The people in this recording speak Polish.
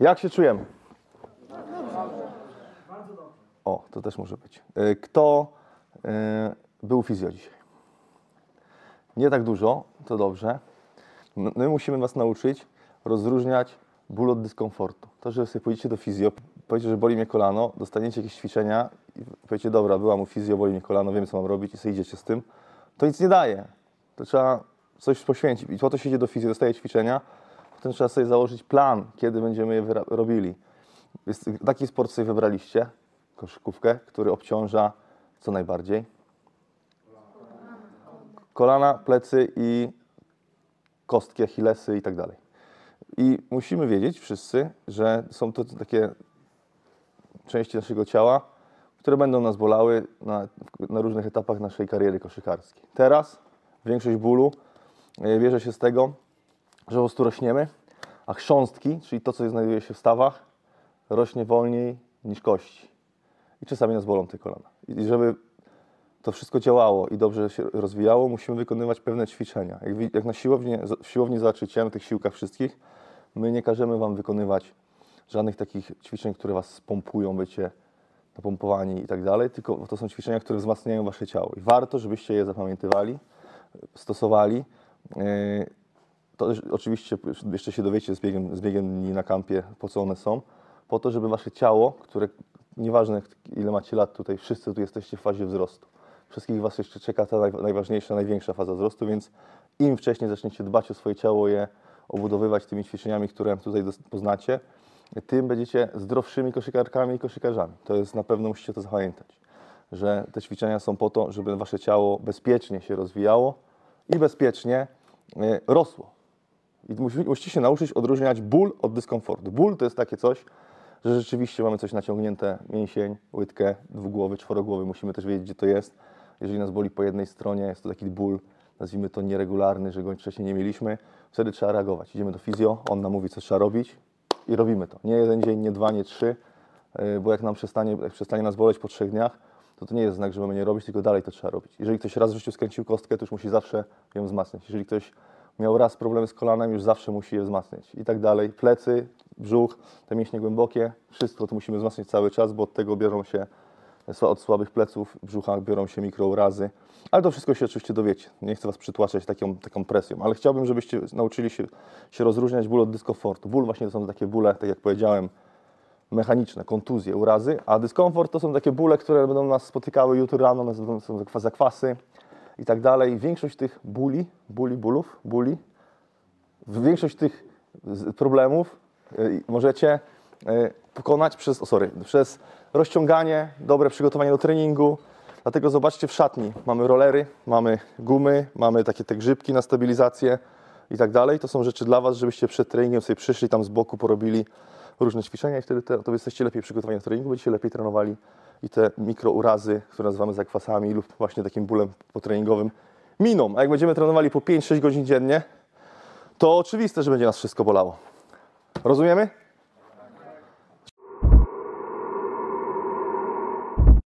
Jak się czujemy? O, to też może być. Y, Kto y, był fizjo dzisiaj? Nie tak dużo, to dobrze. My musimy Was nauczyć rozróżniać ból od dyskomfortu. To, że sobie pójdziecie do fizjo, powiecie, że boli mnie kolano, dostaniecie jakieś ćwiczenia i powiecie, dobra, była mu fizjo, boli mnie kolano, wiem co mam robić i sobie idziecie z tym, to nic nie daje. To trzeba coś poświęcić. I po to się idzie do fizjo, dostaje ćwiczenia, potem trzeba sobie założyć plan, kiedy będziemy je robili. Jest, taki sport sobie wybraliście, koszykówkę, który obciąża co najbardziej? Kolana, plecy i kostki, achillesy i tak dalej. I musimy wiedzieć wszyscy, że są to takie części naszego ciała, które będą nas bolały na, na różnych etapach naszej kariery koszykarskiej. Teraz większość bólu e, bierze się z tego, że po prostu rośniemy, a chrząstki, czyli to, co znajduje się w stawach, rośnie wolniej niż kości. I czasami nas bolą te kolana. I żeby to wszystko działało i dobrze się rozwijało, musimy wykonywać pewne ćwiczenia. Jak, jak na siłowni, w siłowni zobaczycie, na tych siłkach wszystkich, my nie każemy Wam wykonywać żadnych takich ćwiczeń, które Was spompują, bycie napompowani i tak dalej, tylko to są ćwiczenia, które wzmacniają Wasze ciało. I warto, żebyście je zapamiętywali, stosowali. To oczywiście jeszcze się dowiecie z biegiem, z biegiem dni na kampie, po co one są. Po to, żeby Wasze ciało, które nieważne ile macie lat tutaj, wszyscy tu jesteście w fazie wzrostu. Wszystkich Was jeszcze czeka ta naj, najważniejsza, największa faza wzrostu, więc im wcześniej zaczniecie dbać o swoje ciało, je obudowywać tymi ćwiczeniami, które tutaj poznacie, tym będziecie zdrowszymi koszykarkami i koszykarzami. To jest na pewno musicie to zapamiętać, że te ćwiczenia są po to, żeby Wasze ciało bezpiecznie się rozwijało i bezpiecznie e, rosło. I musi- musicie się nauczyć odróżniać ból od dyskomfortu. Ból to jest takie coś, że rzeczywiście mamy coś naciągnięte, mięsień, łydkę, dwugłowy, czworogłowy, musimy też wiedzieć, gdzie to jest. Jeżeli nas boli po jednej stronie, jest to taki ból, nazwijmy to nieregularny, że go wcześniej nie mieliśmy, wtedy trzeba reagować. Idziemy do fizjo, on nam mówi, co trzeba robić i robimy to. Nie jeden dzień, nie dwa, nie trzy, yy, bo jak nam przestanie, jak przestanie nas boleć po trzech dniach, to to nie jest znak, że mamy nie robić, tylko dalej to trzeba robić. Jeżeli ktoś raz w życiu skręcił kostkę, to już musi zawsze ją wzmacniać. Jeżeli ktoś miał raz problemy z kolanem, już zawsze musi je wzmacniać i tak dalej. Plecy, brzuch, te mięśnie głębokie, wszystko to musimy wzmacniać cały czas, bo od tego biorą się, od słabych pleców, brzucha biorą się mikrourazy. Ale to wszystko się oczywiście dowiecie. Nie chcę Was przytłaczać taką, taką presją, ale chciałbym, żebyście nauczyli się, się rozróżniać ból od dyskomfortu. Ból właśnie to są takie bóle, tak jak powiedziałem, mechaniczne, kontuzje, urazy, a dyskomfort to są takie bóle, które będą nas spotykały jutro rano, są zakwa- zakwasy i tak dalej. Większość tych bóli, bóli, bólów, bóli, większość tych problemów y, możecie y, pokonać przez, o sorry, przez rozciąganie, dobre przygotowanie do treningu. Dlatego zobaczcie w szatni, mamy rollery, mamy gumy, mamy takie te grzybki na stabilizację i tak dalej. To są rzeczy dla Was, żebyście przed treningiem sobie przyszli tam z boku, porobili różne ćwiczenia i wtedy te, to jesteście lepiej przygotowani do treningu, będziecie lepiej trenowali i te mikrourazy, które nazywamy zakwasami lub właśnie takim bólem potreningowym miną. A jak będziemy trenowali po 5-6 godzin dziennie, to oczywiste, że będzie nas wszystko bolało. Rozumiemy?